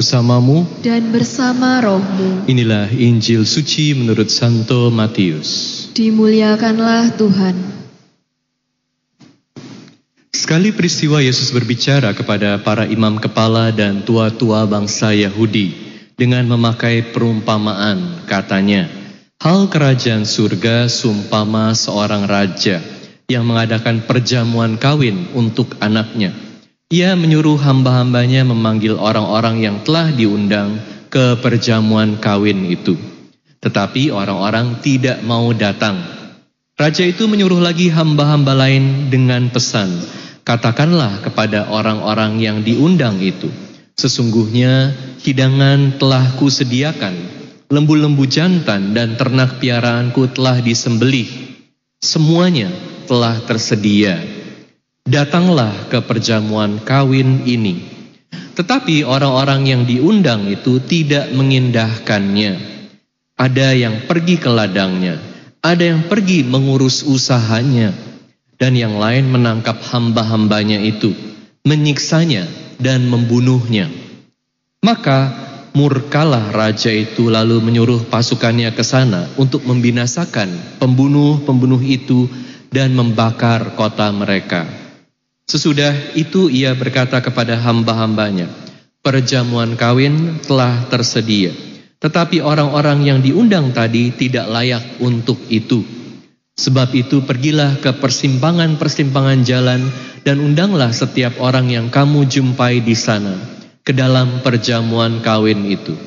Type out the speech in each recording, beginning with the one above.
bersamamu dan bersama rohmu. Inilah Injil suci menurut Santo Matius. Dimuliakanlah Tuhan. Sekali peristiwa Yesus berbicara kepada para imam kepala dan tua-tua bangsa Yahudi dengan memakai perumpamaan, katanya, Hal kerajaan surga sumpama seorang raja yang mengadakan perjamuan kawin untuk anaknya. Ia menyuruh hamba-hambanya memanggil orang-orang yang telah diundang ke perjamuan kawin itu. Tetapi orang-orang tidak mau datang. Raja itu menyuruh lagi hamba-hamba lain dengan pesan, katakanlah kepada orang-orang yang diundang itu, sesungguhnya hidangan telah kusediakan, lembu-lembu jantan dan ternak piaraanku telah disembelih. Semuanya telah tersedia datanglah ke perjamuan kawin ini. Tetapi orang-orang yang diundang itu tidak mengindahkannya. Ada yang pergi ke ladangnya, ada yang pergi mengurus usahanya, dan yang lain menangkap hamba-hambanya itu, menyiksanya dan membunuhnya. Maka murkalah raja itu lalu menyuruh pasukannya ke sana untuk membinasakan pembunuh-pembunuh itu dan membakar kota mereka. Sesudah itu ia berkata kepada hamba-hambanya, perjamuan kawin telah tersedia. Tetapi orang-orang yang diundang tadi tidak layak untuk itu. Sebab itu pergilah ke persimpangan-persimpangan jalan dan undanglah setiap orang yang kamu jumpai di sana ke dalam perjamuan kawin itu.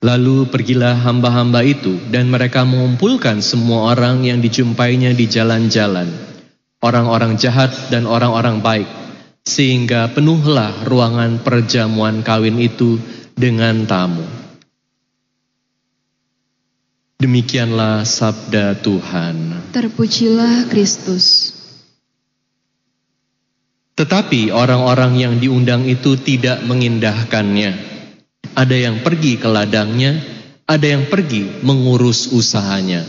Lalu pergilah hamba-hamba itu dan mereka mengumpulkan semua orang yang dijumpainya di jalan-jalan orang-orang jahat dan orang-orang baik, sehingga penuhlah ruangan perjamuan kawin itu dengan tamu. Demikianlah sabda Tuhan. Terpujilah Kristus. Tetapi orang-orang yang diundang itu tidak mengindahkannya. Ada yang pergi ke ladangnya, ada yang pergi mengurus usahanya.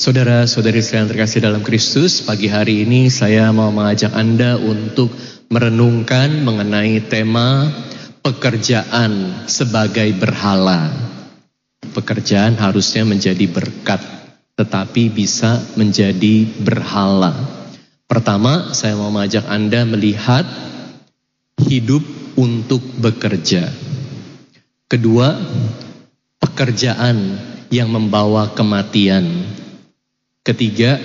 Saudara-saudari sekalian terkasih dalam Kristus, pagi hari ini saya mau mengajak Anda untuk merenungkan mengenai tema pekerjaan sebagai berhala. Pekerjaan harusnya menjadi berkat, tetapi bisa menjadi berhala. Pertama, saya mau mengajak Anda melihat hidup untuk bekerja. Kedua, pekerjaan yang membawa kematian. Ketiga,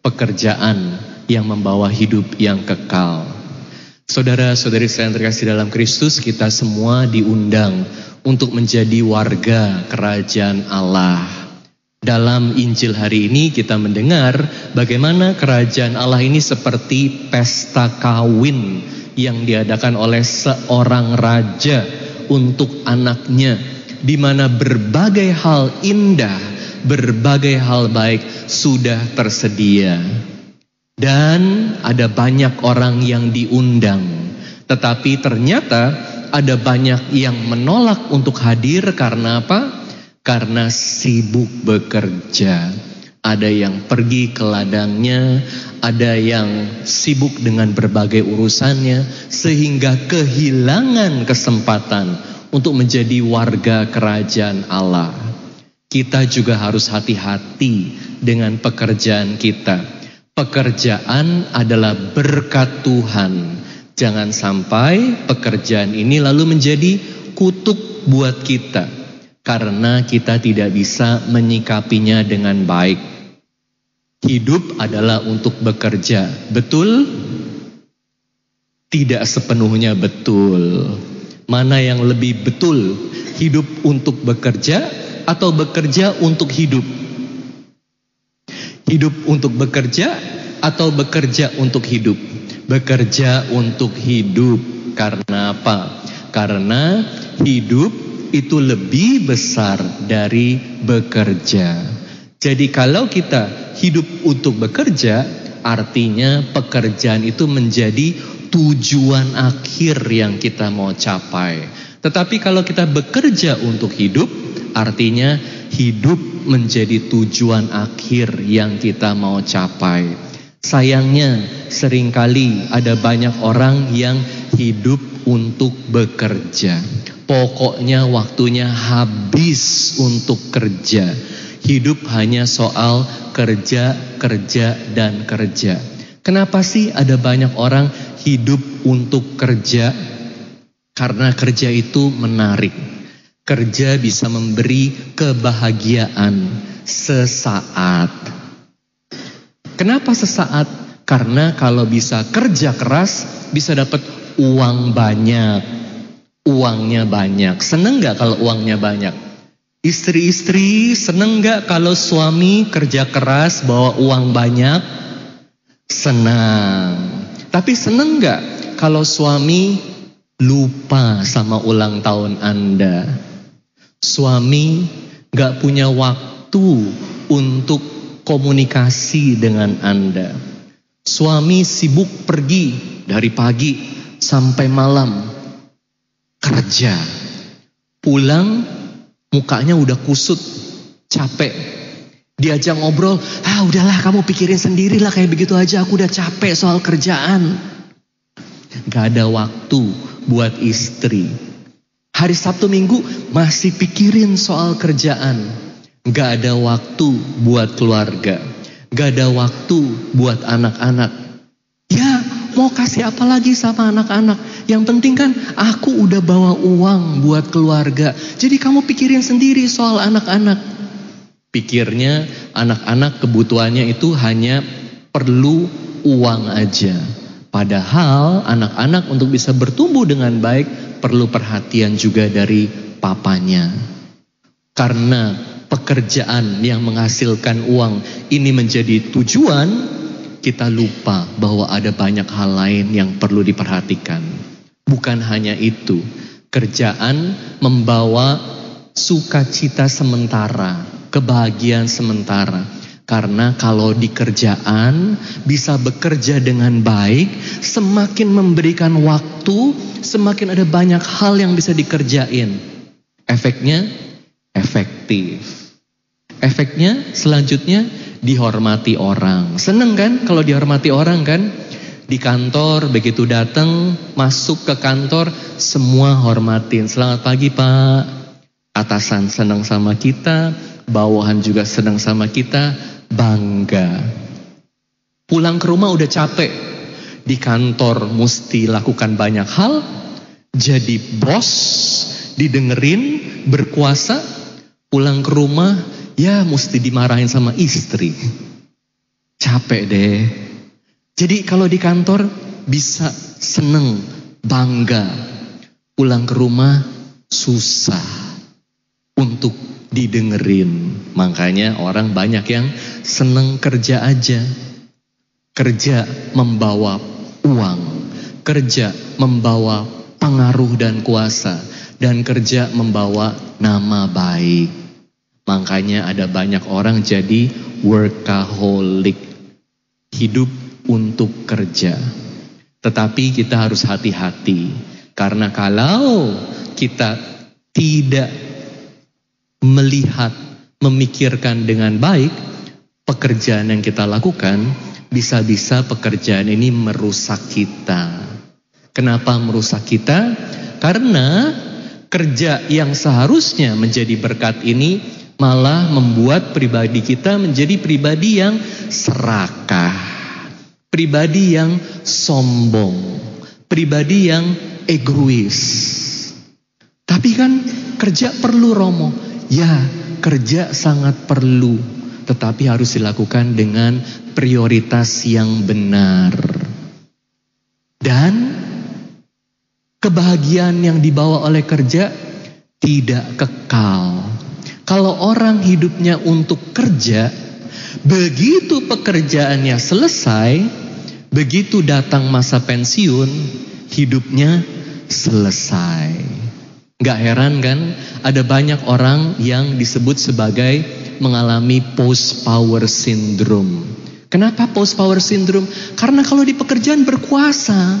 pekerjaan yang membawa hidup yang kekal. Saudara-saudari saya yang terkasih dalam Kristus, kita semua diundang untuk menjadi warga kerajaan Allah. Dalam Injil hari ini kita mendengar bagaimana kerajaan Allah ini seperti pesta kawin yang diadakan oleh seorang raja untuk anaknya di mana berbagai hal indah, berbagai hal baik sudah tersedia. Dan ada banyak orang yang diundang. Tetapi ternyata ada banyak yang menolak untuk hadir karena apa? Karena sibuk bekerja. Ada yang pergi ke ladangnya, ada yang sibuk dengan berbagai urusannya, sehingga kehilangan kesempatan untuk menjadi warga kerajaan Allah. Kita juga harus hati-hati dengan pekerjaan kita. Pekerjaan adalah berkat Tuhan. Jangan sampai pekerjaan ini lalu menjadi kutuk buat kita karena kita tidak bisa menyikapinya dengan baik. Hidup adalah untuk bekerja, betul? Tidak sepenuhnya betul. Mana yang lebih betul? Hidup untuk bekerja atau bekerja untuk hidup? Hidup untuk bekerja atau bekerja untuk hidup? Bekerja untuk hidup. Karena apa? Karena hidup itu lebih besar dari bekerja. Jadi kalau kita hidup untuk bekerja, artinya pekerjaan itu menjadi tujuan akhir yang kita mau capai. Tetapi kalau kita bekerja untuk hidup, artinya hidup menjadi tujuan akhir yang kita mau capai. Sayangnya sering kali ada banyak orang yang hidup untuk bekerja. Pokoknya waktunya habis untuk kerja. Hidup hanya soal kerja, kerja, dan kerja. Kenapa sih ada banyak orang hidup untuk kerja? Karena kerja itu menarik. Kerja bisa memberi kebahagiaan sesaat. Kenapa sesaat? Karena kalau bisa kerja keras, bisa dapat uang banyak. Uangnya banyak. Seneng gak kalau uangnya banyak? Istri-istri seneng gak kalau suami kerja keras bawa uang banyak? Senang. Tapi seneng gak kalau suami lupa sama ulang tahun Anda? Suami gak punya waktu untuk komunikasi dengan Anda. Suami sibuk pergi dari pagi sampai malam kerja. Pulang mukanya udah kusut, capek. Diajak ngobrol, ah udahlah kamu pikirin sendirilah kayak begitu aja aku udah capek soal kerjaan. Gak ada waktu buat istri. Hari Sabtu Minggu masih pikirin soal kerjaan. Gak ada waktu buat keluarga. Gak ada waktu buat anak-anak. Ya mau kasih apa lagi sama anak-anak. Yang penting kan aku udah bawa uang buat keluarga. Jadi kamu pikirin sendiri soal anak-anak. Pikirnya anak-anak kebutuhannya itu hanya perlu uang aja. Padahal anak-anak untuk bisa bertumbuh dengan baik perlu perhatian juga dari papanya. Karena pekerjaan yang menghasilkan uang ini menjadi tujuan, kita lupa bahwa ada banyak hal lain yang perlu diperhatikan. Bukan hanya itu, kerjaan membawa sukacita sementara, kebahagiaan sementara. Karena kalau di kerjaan bisa bekerja dengan baik, semakin memberikan waktu, semakin ada banyak hal yang bisa dikerjain. Efeknya efektif. Efeknya selanjutnya dihormati orang. Seneng kan kalau dihormati orang kan? Di kantor begitu datang masuk ke kantor semua hormatin. Selamat pagi Pak. Atasan senang sama kita, bawahan juga senang sama kita, bangga. Pulang ke rumah udah capek. Di kantor mesti lakukan banyak hal, jadi bos, didengerin, berkuasa, pulang ke rumah ya mesti dimarahin sama istri. Capek deh. Jadi kalau di kantor bisa seneng, bangga. Pulang ke rumah susah untuk didengerin. Makanya orang banyak yang seneng kerja aja. Kerja membawa uang. Kerja membawa pengaruh dan kuasa. Dan kerja membawa nama baik. Makanya ada banyak orang jadi workaholic. Hidup untuk kerja. Tetapi kita harus hati-hati. Karena kalau kita tidak melihat, memikirkan dengan baik pekerjaan yang kita lakukan, bisa-bisa pekerjaan ini merusak kita. Kenapa merusak kita? Karena kerja yang seharusnya menjadi berkat ini malah membuat pribadi kita menjadi pribadi yang serakah, pribadi yang sombong, pribadi yang egois. Tapi kan kerja perlu Romo. Ya, kerja sangat perlu, tetapi harus dilakukan dengan prioritas yang benar. Dan kebahagiaan yang dibawa oleh kerja tidak kekal. Kalau orang hidupnya untuk kerja, begitu pekerjaannya selesai, begitu datang masa pensiun, hidupnya selesai. Gak heran kan, ada banyak orang yang disebut sebagai mengalami post power syndrome. Kenapa post power syndrome? Karena kalau di pekerjaan berkuasa,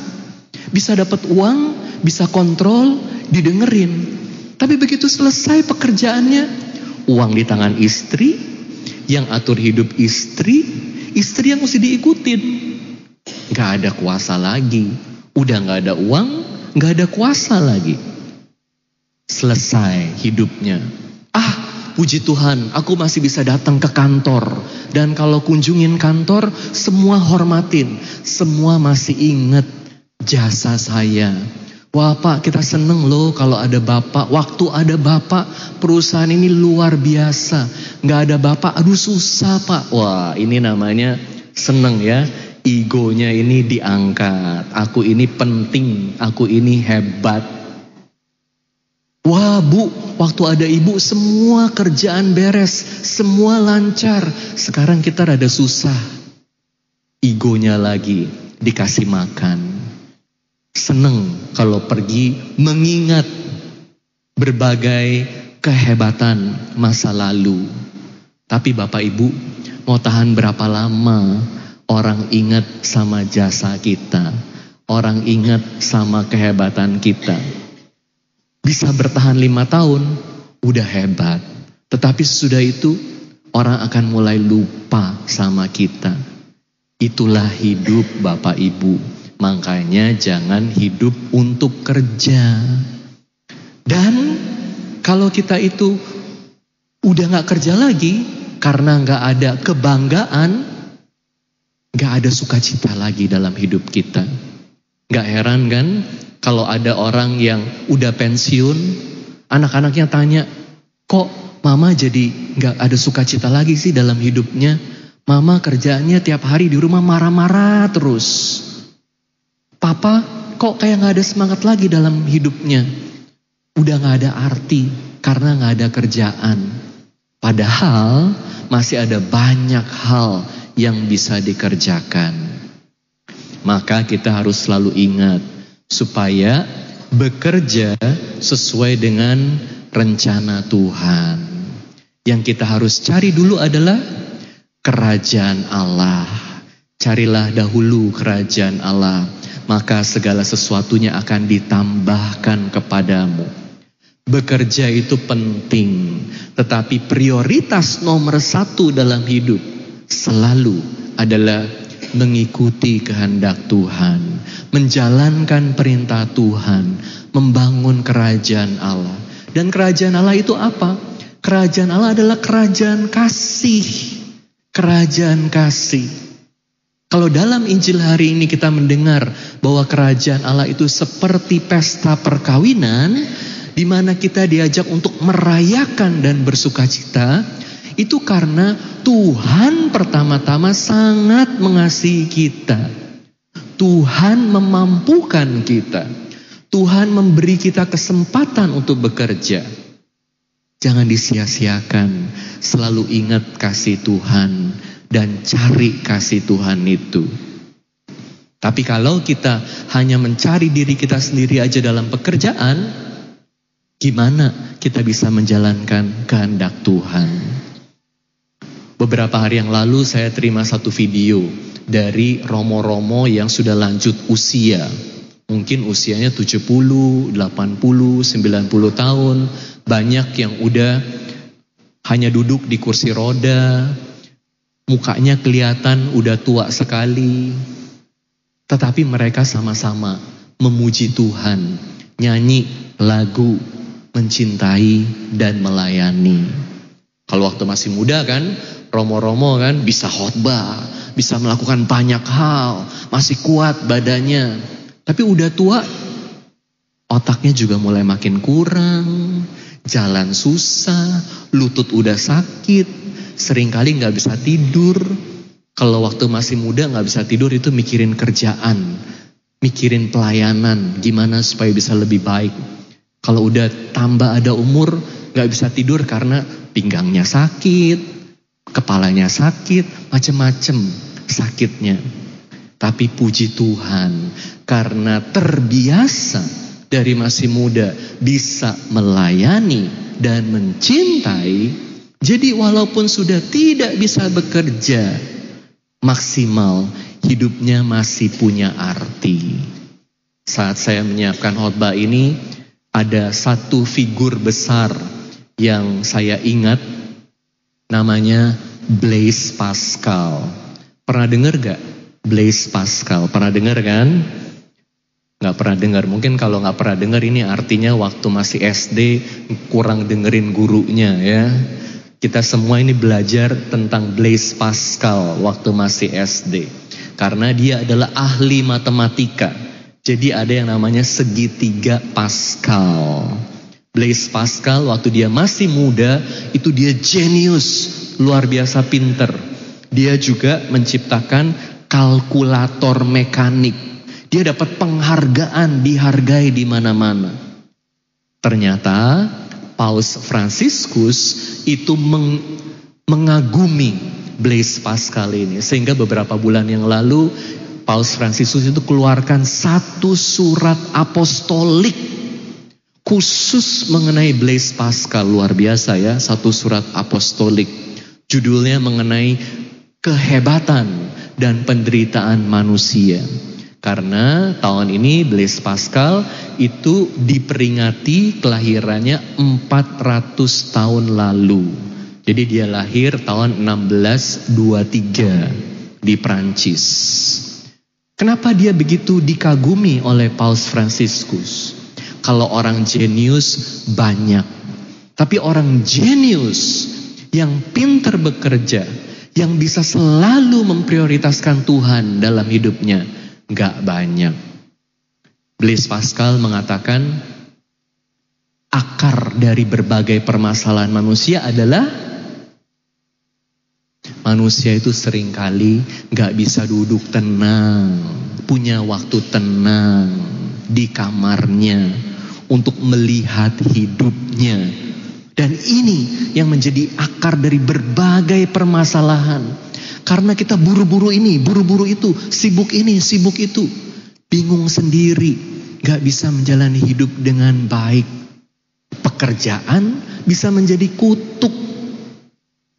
bisa dapat uang, bisa kontrol, didengerin. Tapi begitu selesai pekerjaannya, uang di tangan istri, yang atur hidup istri, istri yang mesti diikutin. Gak ada kuasa lagi, udah gak ada uang, nggak ada kuasa lagi. Selesai hidupnya. Ah, puji Tuhan, aku masih bisa datang ke kantor. Dan kalau kunjungin kantor, semua hormatin. Semua masih ingat jasa saya. Wah pak kita seneng loh kalau ada bapak. Waktu ada bapak perusahaan ini luar biasa. Nggak ada bapak aduh susah pak. Wah ini namanya seneng ya. Egonya ini diangkat. Aku ini penting. Aku ini hebat. Wah bu waktu ada ibu semua kerjaan beres. Semua lancar. Sekarang kita rada susah. Egonya lagi dikasih makan seneng kalau pergi mengingat berbagai kehebatan masa lalu. Tapi Bapak Ibu, mau tahan berapa lama orang ingat sama jasa kita, orang ingat sama kehebatan kita. Bisa bertahan lima tahun, udah hebat. Tetapi sesudah itu, orang akan mulai lupa sama kita. Itulah hidup Bapak Ibu. Makanya jangan hidup untuk kerja. Dan kalau kita itu udah gak kerja lagi karena gak ada kebanggaan, gak ada sukacita lagi dalam hidup kita. Gak heran kan kalau ada orang yang udah pensiun, anak-anaknya tanya, kok mama jadi gak ada sukacita lagi sih dalam hidupnya? Mama kerjanya tiap hari di rumah marah-marah terus. Papa kok kayak gak ada semangat lagi dalam hidupnya. Udah gak ada arti karena gak ada kerjaan. Padahal masih ada banyak hal yang bisa dikerjakan. Maka kita harus selalu ingat supaya bekerja sesuai dengan rencana Tuhan. Yang kita harus cari dulu adalah kerajaan Allah. Carilah dahulu kerajaan Allah maka segala sesuatunya akan ditambahkan kepadamu. Bekerja itu penting, tetapi prioritas nomor satu dalam hidup selalu adalah mengikuti kehendak Tuhan, menjalankan perintah Tuhan, membangun kerajaan Allah. Dan kerajaan Allah itu apa? Kerajaan Allah adalah kerajaan kasih. Kerajaan kasih. Kalau dalam Injil hari ini kita mendengar bahwa kerajaan Allah itu seperti pesta perkawinan di mana kita diajak untuk merayakan dan bersukacita, itu karena Tuhan pertama-tama sangat mengasihi kita. Tuhan memampukan kita. Tuhan memberi kita kesempatan untuk bekerja. Jangan disia-siakan, selalu ingat kasih Tuhan dan cari kasih Tuhan itu. Tapi kalau kita hanya mencari diri kita sendiri aja dalam pekerjaan, gimana kita bisa menjalankan kehendak Tuhan? Beberapa hari yang lalu saya terima satu video dari romo-romo yang sudah lanjut usia. Mungkin usianya 70, 80, 90 tahun. Banyak yang udah hanya duduk di kursi roda, Mukanya kelihatan udah tua sekali. Tetapi mereka sama-sama memuji Tuhan, nyanyi lagu, mencintai dan melayani. Kalau waktu masih muda kan, romo-romo kan bisa khotbah, bisa melakukan banyak hal, masih kuat badannya. Tapi udah tua, otaknya juga mulai makin kurang, jalan susah, lutut udah sakit, sering kali nggak bisa tidur. Kalau waktu masih muda nggak bisa tidur itu mikirin kerjaan, mikirin pelayanan, gimana supaya bisa lebih baik. Kalau udah tambah ada umur nggak bisa tidur karena pinggangnya sakit, kepalanya sakit, macem-macem sakitnya. Tapi puji Tuhan karena terbiasa dari masih muda bisa melayani dan mencintai jadi walaupun sudah tidak bisa bekerja maksimal, hidupnya masih punya arti. Saat saya menyiapkan khotbah ini, ada satu figur besar yang saya ingat namanya Blaise Pascal. Pernah dengar gak Blaise Pascal? Pernah dengar kan? nggak pernah dengar. Mungkin kalau nggak pernah dengar ini artinya waktu masih SD kurang dengerin gurunya ya. Kita semua ini belajar tentang Blaise Pascal waktu masih SD. Karena dia adalah ahli matematika. Jadi ada yang namanya segitiga Pascal. Blaise Pascal waktu dia masih muda itu dia jenius, luar biasa pinter. Dia juga menciptakan kalkulator mekanik. Dia dapat penghargaan, dihargai di mana-mana. Ternyata Paus Franciscus itu meng, mengagumi Blaise Pascal ini. Sehingga beberapa bulan yang lalu Paus Franciscus itu keluarkan satu surat apostolik khusus mengenai Blaise Pascal luar biasa ya satu surat apostolik judulnya mengenai kehebatan dan penderitaan manusia karena tahun ini Blaise Pascal itu diperingati kelahirannya 400 tahun lalu. Jadi dia lahir tahun 1623 di Prancis. Kenapa dia begitu dikagumi oleh Paus Franciscus? Kalau orang jenius banyak. Tapi orang jenius yang pintar bekerja, yang bisa selalu memprioritaskan Tuhan dalam hidupnya, Gak banyak. Blaise Pascal mengatakan akar dari berbagai permasalahan manusia adalah manusia itu sering kali gak bisa duduk tenang, punya waktu tenang di kamarnya untuk melihat hidupnya. Dan ini yang menjadi akar dari berbagai permasalahan. Karena kita buru-buru ini, buru-buru itu, sibuk ini, sibuk itu. Bingung sendiri, gak bisa menjalani hidup dengan baik. Pekerjaan bisa menjadi kutuk.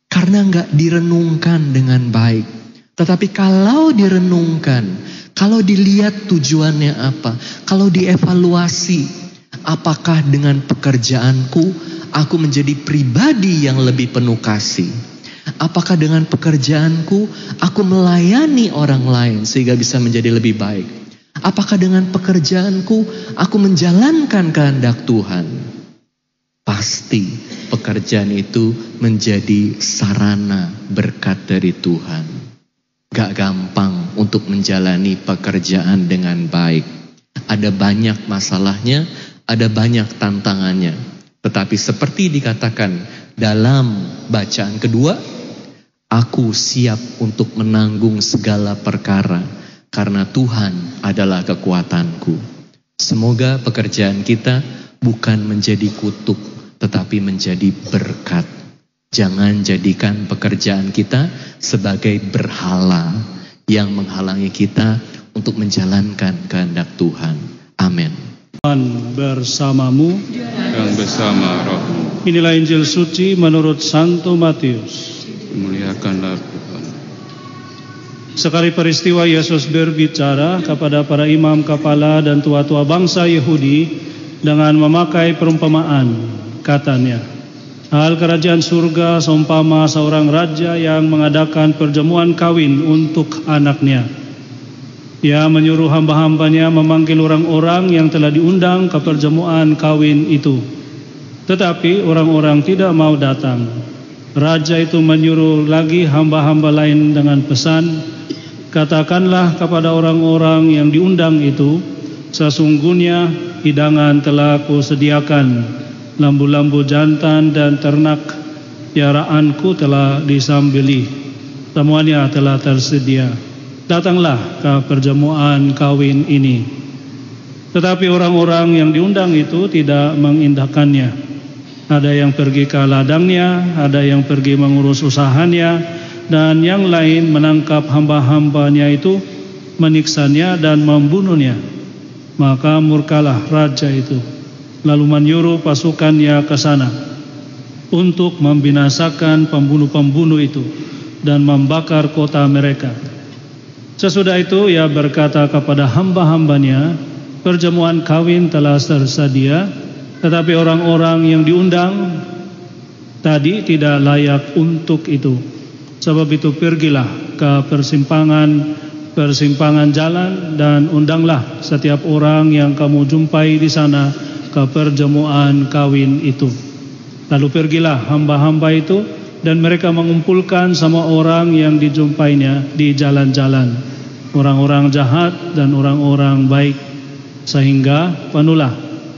Karena gak direnungkan dengan baik. Tetapi kalau direnungkan, kalau dilihat tujuannya apa, kalau dievaluasi, apakah dengan pekerjaanku aku menjadi pribadi yang lebih penuh kasih? Apakah dengan pekerjaanku aku melayani orang lain sehingga bisa menjadi lebih baik? Apakah dengan pekerjaanku aku menjalankan kehendak Tuhan? Pasti pekerjaan itu menjadi sarana berkat dari Tuhan. Gak gampang untuk menjalani pekerjaan dengan baik. Ada banyak masalahnya, ada banyak tantangannya. Tetapi seperti dikatakan dalam bacaan kedua, Aku siap untuk menanggung segala perkara karena Tuhan adalah kekuatanku. Semoga pekerjaan kita bukan menjadi kutuk tetapi menjadi berkat. Jangan jadikan pekerjaan kita sebagai berhala yang menghalangi kita untuk menjalankan kehendak Tuhan. Amin. Tuhan bersamamu yang bersama rohmu. Inilah Injil suci menurut Santo Matius. Muliakanlah Tuhan. Sekali peristiwa Yesus berbicara kepada para imam kepala dan tua-tua bangsa Yahudi dengan memakai perumpamaan. Katanya, hal kerajaan surga seumpama seorang raja yang mengadakan perjamuan kawin untuk anaknya. Ia menyuruh hamba-hambanya memanggil orang-orang yang telah diundang ke perjamuan kawin itu. Tetapi orang-orang tidak mau datang. Raja itu menyuruh lagi hamba-hamba lain dengan pesan, katakanlah kepada orang-orang yang diundang itu, sesungguhnya hidangan telah kusediakan, lambu-lambu jantan dan ternak piaraanku telah disambeli, semuanya telah tersedia. Datanglah ke perjamuan kawin ini. Tetapi orang-orang yang diundang itu tidak mengindahkannya. Ada yang pergi ke ladangnya, ada yang pergi mengurus usahanya, dan yang lain menangkap hamba-hambanya itu, meniksanya dan membunuhnya. Maka murkalah raja itu, lalu menyuruh pasukannya ke sana untuk membinasakan pembunuh-pembunuh itu dan membakar kota mereka. Sesudah itu ia berkata kepada hamba-hambanya, perjamuan kawin telah tersedia, tetapi orang-orang yang diundang tadi tidak layak untuk itu. Sebab itu pergilah ke persimpangan persimpangan jalan dan undanglah setiap orang yang kamu jumpai di sana ke perjamuan kawin itu. Lalu pergilah hamba-hamba itu dan mereka mengumpulkan sama orang yang dijumpainya di jalan-jalan. Orang-orang jahat dan orang-orang baik. Sehingga penuhlah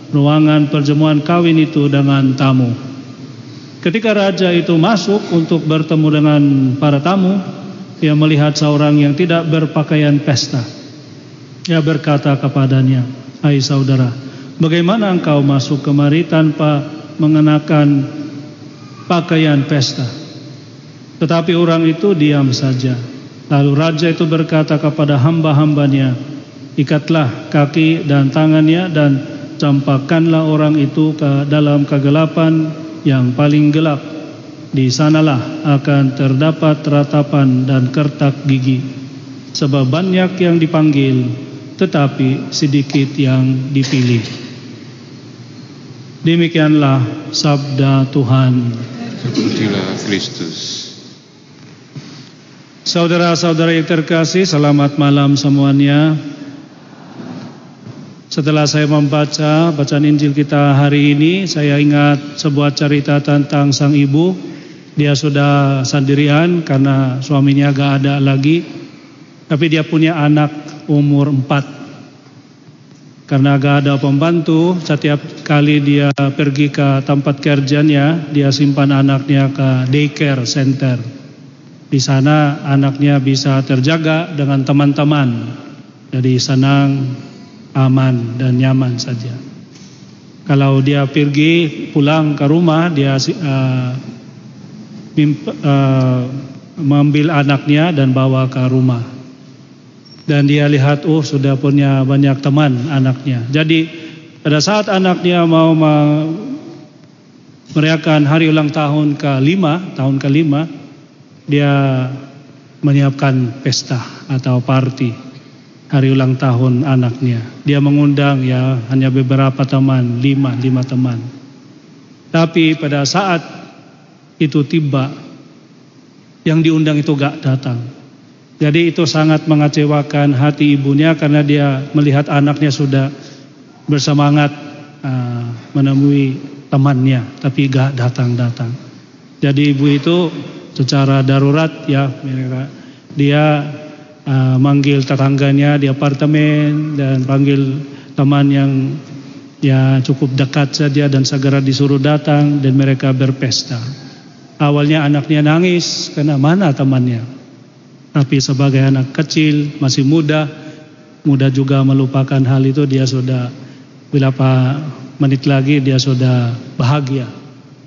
ruangan perjamuan kawin itu dengan tamu. Ketika raja itu masuk untuk bertemu dengan para tamu, ia melihat seorang yang tidak berpakaian pesta. Ia berkata kepadanya, "Hai saudara, bagaimana engkau masuk kemari tanpa mengenakan pakaian pesta?" Tetapi orang itu diam saja. Lalu raja itu berkata kepada hamba-hambanya, "Ikatlah kaki dan tangannya dan campakkanlah orang itu ke dalam kegelapan yang paling gelap." di sanalah akan terdapat ratapan dan kertak gigi. Sebab banyak yang dipanggil, tetapi sedikit yang dipilih. Demikianlah sabda Tuhan. Terpujilah Kristus. Saudara-saudara yang terkasih, selamat malam semuanya. Setelah saya membaca bacaan Injil kita hari ini, saya ingat sebuah cerita tentang sang ibu dia sudah sendirian karena suaminya gak ada lagi. Tapi dia punya anak umur empat. Karena gak ada pembantu, setiap kali dia pergi ke tempat kerjanya, dia simpan anaknya ke daycare center. Di sana anaknya bisa terjaga dengan teman-teman. Jadi senang, aman dan nyaman saja. Kalau dia pergi pulang ke rumah, dia uh, uh, mengambil anaknya dan bawa ke rumah. Dan dia lihat, oh sudah punya banyak teman anaknya. Jadi pada saat anaknya mau merayakan hari ulang tahun ke-5, tahun ke-5, dia menyiapkan pesta atau party hari ulang tahun anaknya. Dia mengundang ya hanya beberapa teman, lima, lima teman. Tapi pada saat itu tiba yang diundang itu gak datang. Jadi itu sangat mengecewakan hati ibunya karena dia melihat anaknya sudah bersemangat uh, menemui temannya tapi gak datang-datang. Jadi ibu itu secara darurat ya dia uh, manggil tetangganya di apartemen dan panggil teman yang ya cukup dekat saja dan segera disuruh datang dan mereka berpesta. Awalnya anaknya nangis karena mana temannya. Tapi sebagai anak kecil, masih muda, muda juga melupakan hal itu, dia sudah beberapa menit lagi dia sudah bahagia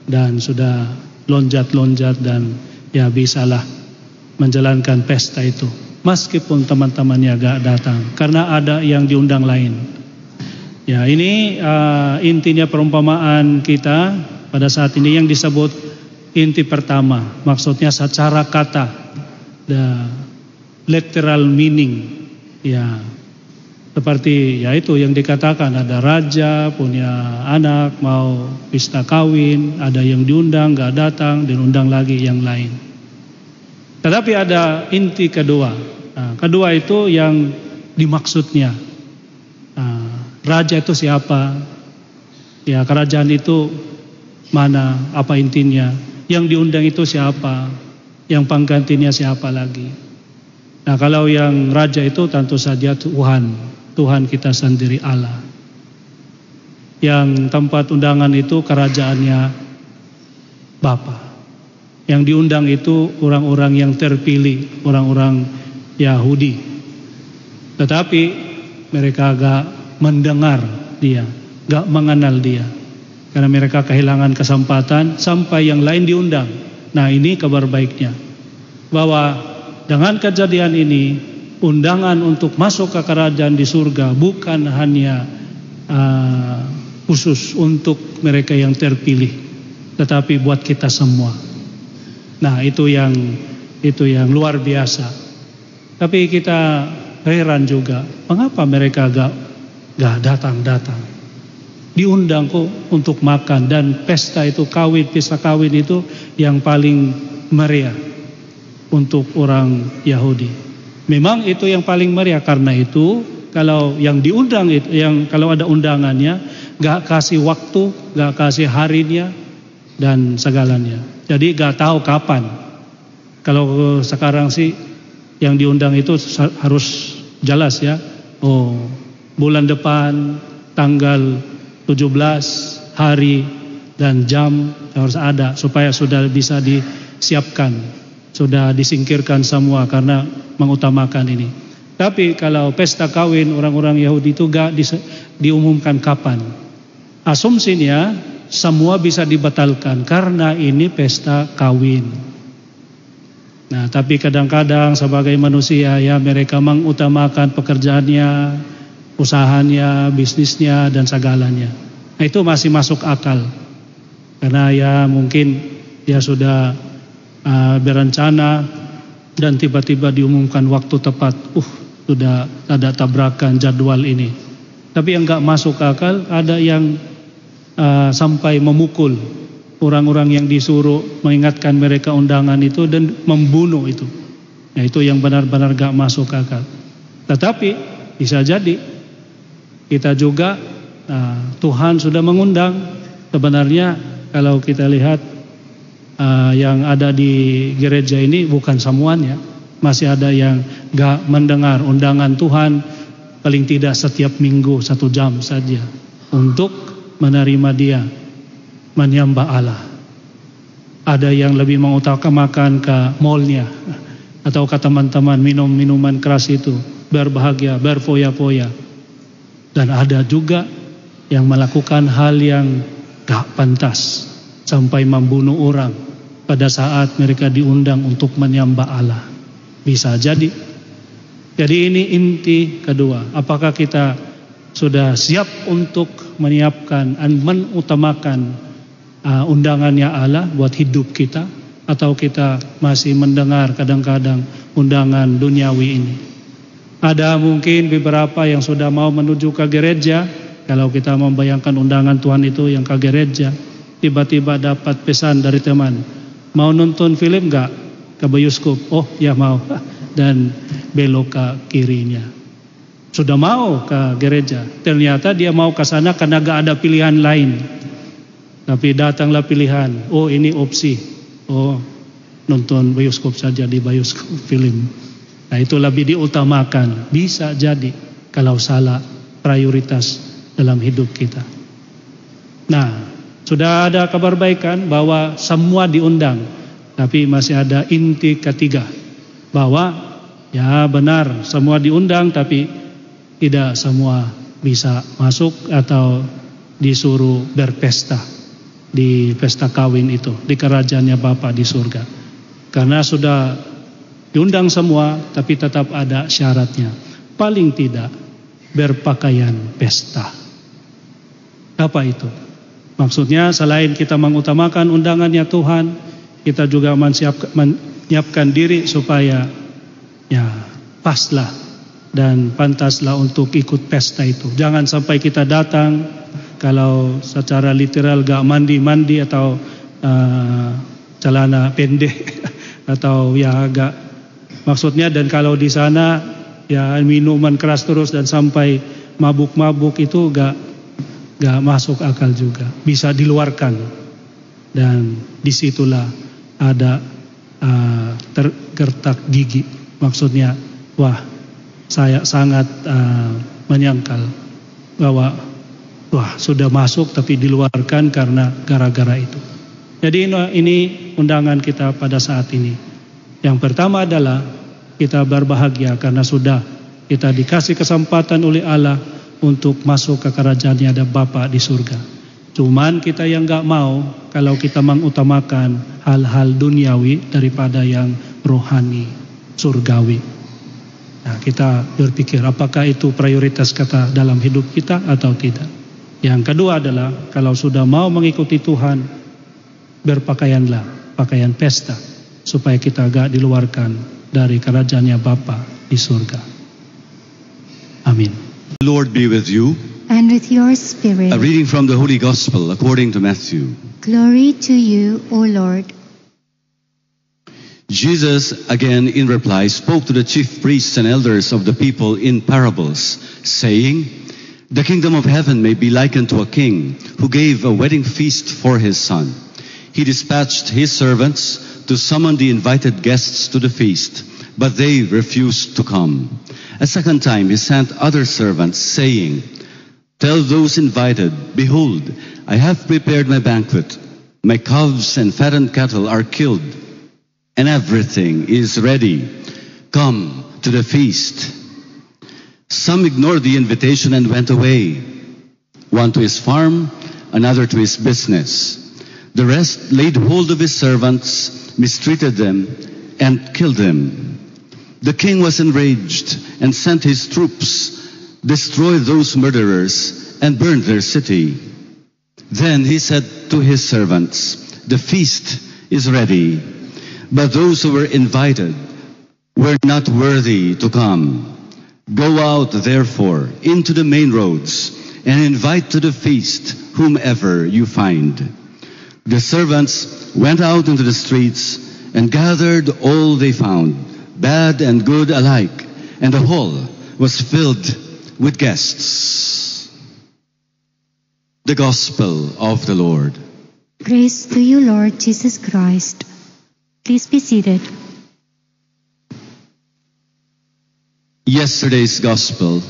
dan sudah lonjat-lonjat dan ya bisalah menjalankan pesta itu. Meskipun teman-temannya gak datang karena ada yang diundang lain. Ya ini uh, intinya perumpamaan kita pada saat ini yang disebut inti pertama, maksudnya secara kata, the literal meaning, ya seperti ya itu yang dikatakan ada raja punya anak mau pesta kawin, ada yang diundang nggak datang, diundang lagi yang lain. Tetapi ada inti kedua, nah, kedua itu yang dimaksudnya. Nah, raja itu siapa? Ya kerajaan itu mana? Apa intinya? Yang diundang itu siapa? Yang penggantinya siapa lagi? Nah kalau yang raja itu tentu saja Tuhan. Tuhan kita sendiri Allah. Yang tempat undangan itu kerajaannya Bapa. Yang diundang itu orang-orang yang terpilih, orang-orang Yahudi. Tetapi mereka agak mendengar dia, gak mengenal dia. Karena mereka kehilangan kesempatan sampai yang lain diundang. Nah ini kabar baiknya. Bahwa dengan kejadian ini undangan untuk masuk ke kerajaan di surga bukan hanya uh, khusus untuk mereka yang terpilih. Tetapi buat kita semua. Nah itu yang itu yang luar biasa. Tapi kita heran juga, mengapa mereka gak, gak datang-datang? Diundang kok untuk makan dan pesta itu kawin pesta kawin itu yang paling meriah untuk orang Yahudi. Memang itu yang paling meriah karena itu kalau yang diundang itu yang kalau ada undangannya gak kasih waktu, gak kasih harinya dan segalanya. Jadi gak tahu kapan. Kalau sekarang sih yang diundang itu harus jelas ya. Oh, bulan depan tanggal 17 hari dan jam harus ada supaya sudah bisa disiapkan, sudah disingkirkan semua karena mengutamakan ini. Tapi kalau pesta kawin orang-orang Yahudi itu gak di, diumumkan kapan. Asumsinya semua bisa dibatalkan karena ini pesta kawin. Nah, tapi kadang-kadang sebagai manusia ya mereka mengutamakan pekerjaannya, usahanya, bisnisnya dan segalanya. Nah, itu masih masuk akal. Karena ya mungkin dia sudah uh, berencana dan tiba-tiba diumumkan waktu tepat. Uh, sudah ada tabrakan jadwal ini. Tapi yang nggak masuk akal ada yang uh, sampai memukul orang-orang yang disuruh mengingatkan mereka undangan itu dan membunuh itu. Nah itu yang benar-benar gak masuk akal. Tetapi bisa jadi kita juga uh, Tuhan sudah mengundang sebenarnya kalau kita lihat uh, yang ada di gereja ini bukan semuanya, masih ada yang gak mendengar undangan Tuhan paling tidak setiap minggu satu jam saja untuk menerima dia menyembah Allah. Ada yang lebih mengutamakan ke mallnya atau ke teman-teman minum minuman keras itu berbahagia, berfoya-foya. Dan ada juga yang melakukan hal yang gak pantas sampai membunuh orang pada saat mereka diundang untuk menyembah Allah. Bisa jadi. Jadi ini inti kedua. Apakah kita sudah siap untuk menyiapkan dan menutamakan uh, undangannya Allah buat hidup kita atau kita masih mendengar kadang-kadang undangan duniawi ini. Ada mungkin beberapa yang sudah mau menuju ke gereja kalau kita membayangkan undangan Tuhan itu yang ke gereja, tiba-tiba dapat pesan dari teman, mau nonton film gak ke bioskop? Oh ya mau, dan belok ke kirinya. Sudah mau ke gereja, ternyata dia mau ke sana karena gak ada pilihan lain. Tapi datanglah pilihan, oh ini opsi, oh nonton bioskop saja di bioskop film. Nah itu lebih diutamakan, bisa jadi kalau salah prioritas dalam hidup kita. Nah, sudah ada kabar baikan bahwa semua diundang, tapi masih ada inti ketiga bahwa ya benar semua diundang tapi tidak semua bisa masuk atau disuruh berpesta di pesta kawin itu di kerajaannya Bapa di surga. Karena sudah diundang semua tapi tetap ada syaratnya. Paling tidak berpakaian pesta. Apa itu? Maksudnya selain kita mengutamakan undangannya Tuhan, kita juga menyiapkan diri supaya ya paslah dan pantaslah untuk ikut pesta itu. Jangan sampai kita datang kalau secara literal gak mandi-mandi atau uh, celana pendek atau ya agak maksudnya dan kalau di sana ya minuman keras terus dan sampai mabuk-mabuk itu gak gak masuk akal juga. Bisa diluarkan dan di situlah ada uh, tergertak gigi. Maksudnya, wah saya sangat uh, menyangkal bahwa wah sudah masuk tapi diluarkan karena gara-gara itu. Jadi ini undangan kita pada saat ini. Yang pertama adalah kita berbahagia karena sudah kita dikasih kesempatan oleh Allah untuk masuk ke kerajaannya ada Bapa di surga. Cuman kita yang nggak mau kalau kita mengutamakan hal-hal duniawi daripada yang rohani, surgawi. Nah, kita berpikir apakah itu prioritas kata dalam hidup kita atau tidak. Yang kedua adalah kalau sudah mau mengikuti Tuhan, berpakaianlah pakaian pesta supaya kita gak diluarkan dari kerajaannya Bapa di surga. Amin. Lord be with you. And with your spirit. A reading from the Holy Gospel according to Matthew. Glory to you, O Lord. Jesus, again in reply, spoke to the chief priests and elders of the people in parables, saying, The kingdom of heaven may be likened to a king who gave a wedding feast for his son. He dispatched his servants to summon the invited guests to the feast, but they refused to come. A second time he sent other servants, saying, Tell those invited, Behold, I have prepared my banquet. My calves and fattened cattle are killed, and everything is ready. Come to the feast. Some ignored the invitation and went away, one to his farm, another to his business. The rest laid hold of his servants, mistreated them, and killed them. The king was enraged and sent his troops, destroyed those murderers, and burned their city. Then he said to his servants, The feast is ready, but those who were invited were not worthy to come. Go out, therefore, into the main roads and invite to the feast whomever you find. The servants went out into the streets and gathered all they found, bad and good alike, and the hall was filled with guests. The Gospel of the Lord. Praise to you, Lord Jesus Christ. Please be seated. Yesterday's Gospel,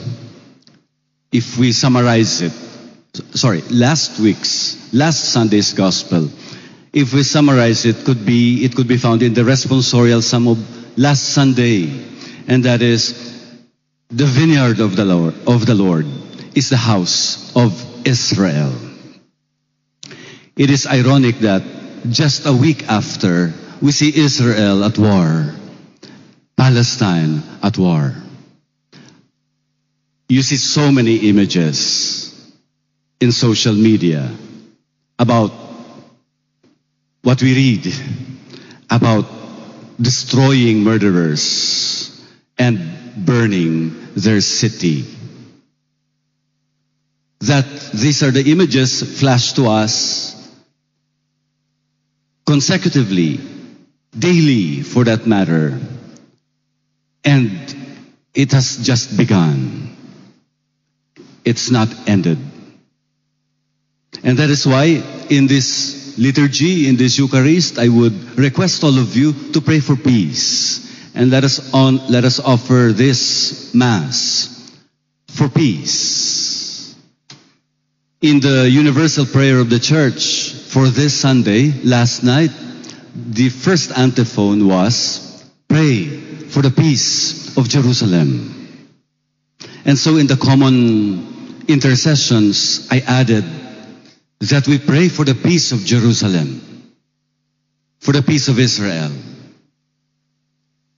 if we summarize it, sorry, last week's, last Sunday's Gospel, if we summarize it, could be, it could be found in the responsorial psalm of last Sunday, and that is, the vineyard of the Lord, of the Lord is the house of Israel. It is ironic that just a week after, we see Israel at war, Palestine at war. You see so many images in social media about what we read about destroying murderers and burning their city. That these are the images flashed to us consecutively, daily for that matter, and it has just begun. It's not ended. And that is why in this liturgy, in this Eucharist, I would request all of you to pray for peace. And let us on, let us offer this Mass for peace. In the universal prayer of the Church for this Sunday, last night, the first antiphon was, pray for the peace of Jerusalem. And so in the common intercessions, I added that we pray for the peace of Jerusalem, for the peace of Israel.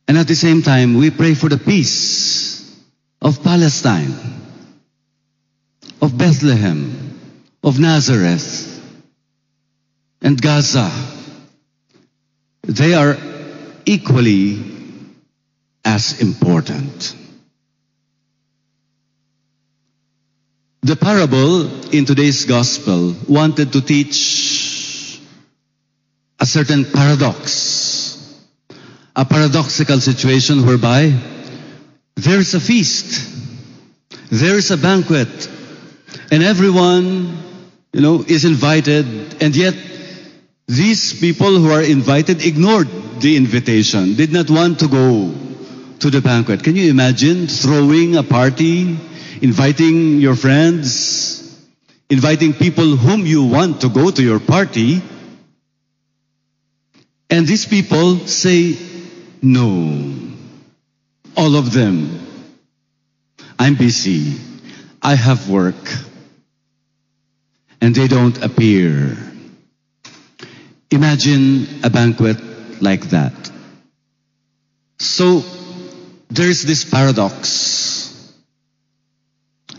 And at the same time, we pray for the peace of Palestine, of Bethlehem, of Nazareth, and Gaza. They are equally as important. The parable in today's gospel wanted to teach a certain paradox, a paradoxical situation whereby there is a feast, there is a banquet, and everyone, you know, is invited, and yet these people who are invited ignored the invitation, did not want to go to the banquet. Can you imagine throwing a party, inviting your friends, inviting people whom you want to go to your party, and these people say no. All of them. I'm busy. I have work. And they don't appear. Imagine a banquet like that. So there's this paradox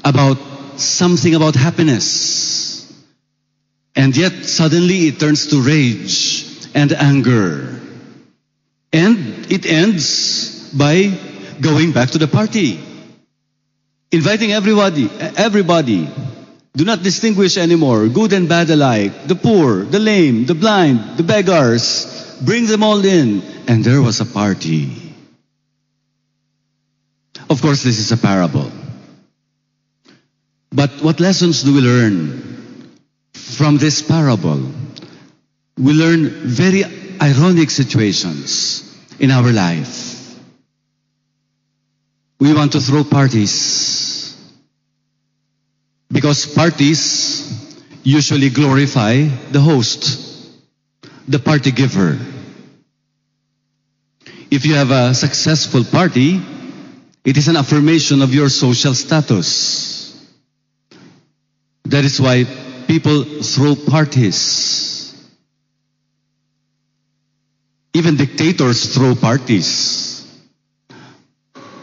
about something about happiness. And yet suddenly it turns to rage and anger. And it ends by going back to the party. Inviting everybody, everybody. Do not distinguish anymore, good and bad alike, the poor, the lame, the blind, the beggars, bring them all in. And there was a party. Of course, this is a parable. But what lessons do we learn from this parable? We learn very ironic situations in our life. We want to throw parties because parties usually glorify the host, the party giver. If you have a successful party, it is an affirmation of your social status. That is why people throw parties. Even dictators throw parties.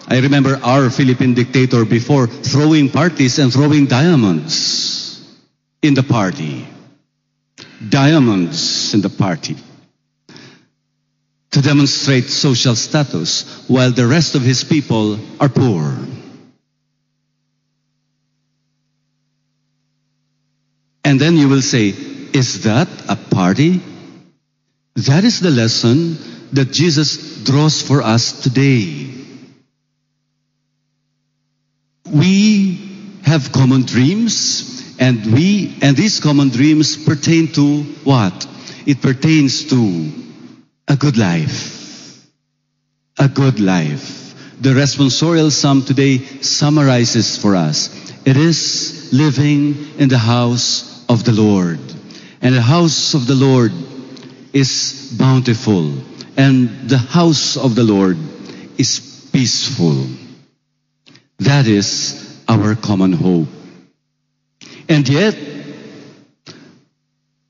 I remember our Philippine dictator before throwing parties and throwing diamonds in the party. Diamonds in the party. To demonstrate social status while the rest of his people are poor. And then you will say, is that a party? That is the lesson that Jesus draws for us today. We have common dreams and we and these common dreams pertain to what? It pertains to a good life. A good life. The responsorial psalm today summarizes for us. It is living in the house of the Lord. And the house of the Lord is bountiful. And the house of the Lord is peaceful. That is our common hope. And yet,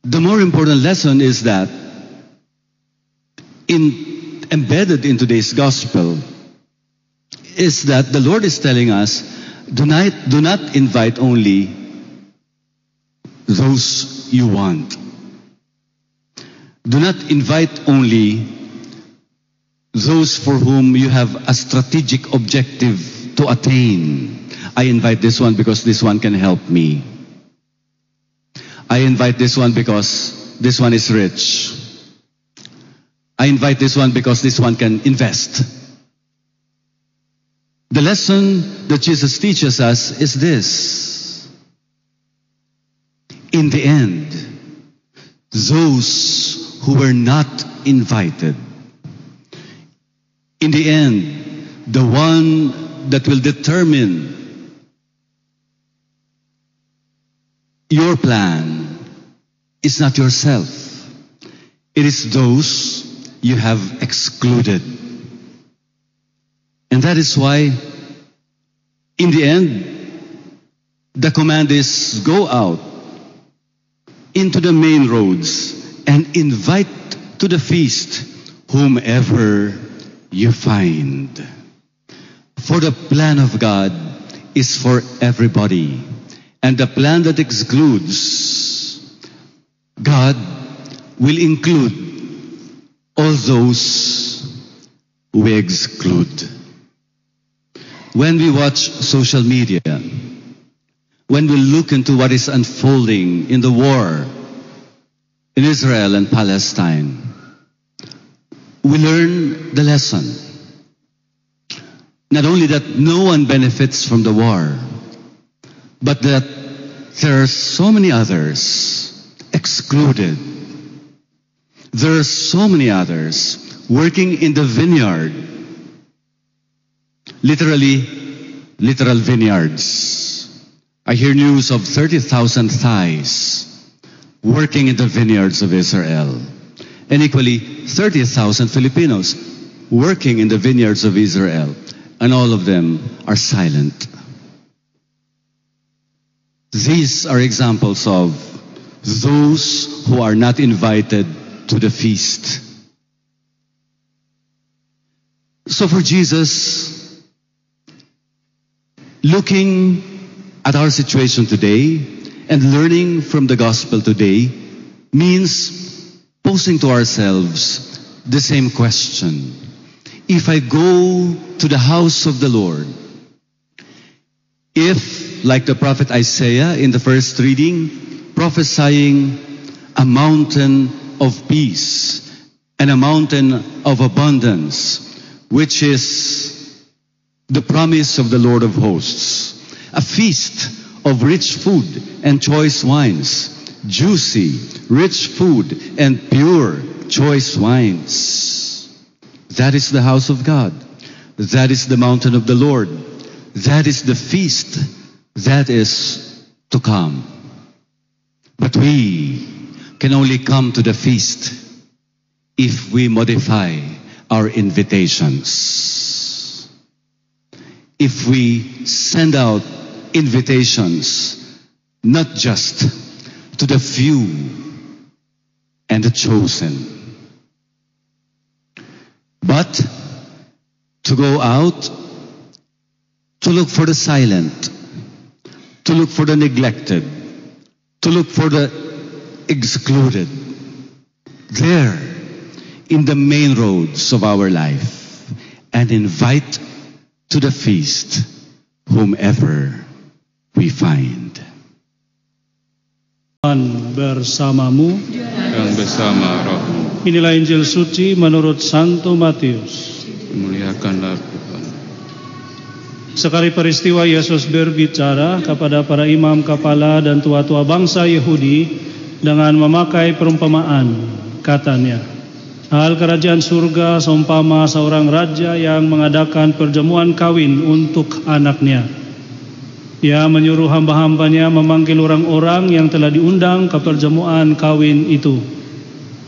the more important lesson is that in, embedded in today's gospel is that the Lord is telling us, do not, do not invite only those you want. Do not invite only those for whom you have a strategic objective to attain. I invite this one because this one can help me. I invite this one because this one is rich. I invite this one because this one can invest. The lesson that Jesus teaches us is this. In the end, those who were not invited, in the end, the one that will determine your plan is not yourself. It is those you have excluded. And that is why, in the end, the command is go out into the main roads and invite to the feast whomever you find. For the plan of God is for everybody. And the plan that excludes, God will include all those we exclude. When we watch social media, when we look into what is unfolding in the war in Israel and Palestine, we learn the lesson. Not only that no one benefits from the war, but that there are so many others excluded. There are so many others working in the vineyard, literally, literal vineyards. I hear news of 30,000 Thais working in the vineyards of Israel, and equally 30,000 Filipinos working in the vineyards of Israel, and all of them are silent. These are examples of those who are not invited to the feast. So for Jesus, looking at our situation today and learning from the gospel today means posing to ourselves the same question. If I go to the house of the Lord, if, like the prophet Isaiah in the first reading, prophesying a mountain of peace and a mountain of abundance, which is the promise of the Lord of hosts, a feast of rich food and choice wines, juicy, rich food and pure choice wines. That is the house of God. That is the mountain of the Lord. That is the feast that is to come. But we can only come to the feast if we modify our invitations. If we send out invitations not just to the few and the chosen, but to go out to look for the silent, to look for the neglected, to look for the excluded. There, in the main roads of our life, and invite to the feast whomever we find. Tuhan bersamamu. Dan bersama rohmu, Inilah Injil suci menurut Santo Matius. muliakanlah Tuhan. Sekali peristiwa Yesus berbicara kepada para imam kepala dan tua-tua bangsa Yahudi dengan memakai perumpamaan. Katanya, hal kerajaan surga seumpama seorang raja yang mengadakan perjamuan kawin untuk anaknya. Ia menyuruh hamba-hambanya memanggil orang-orang yang telah diundang ke perjamuan kawin itu.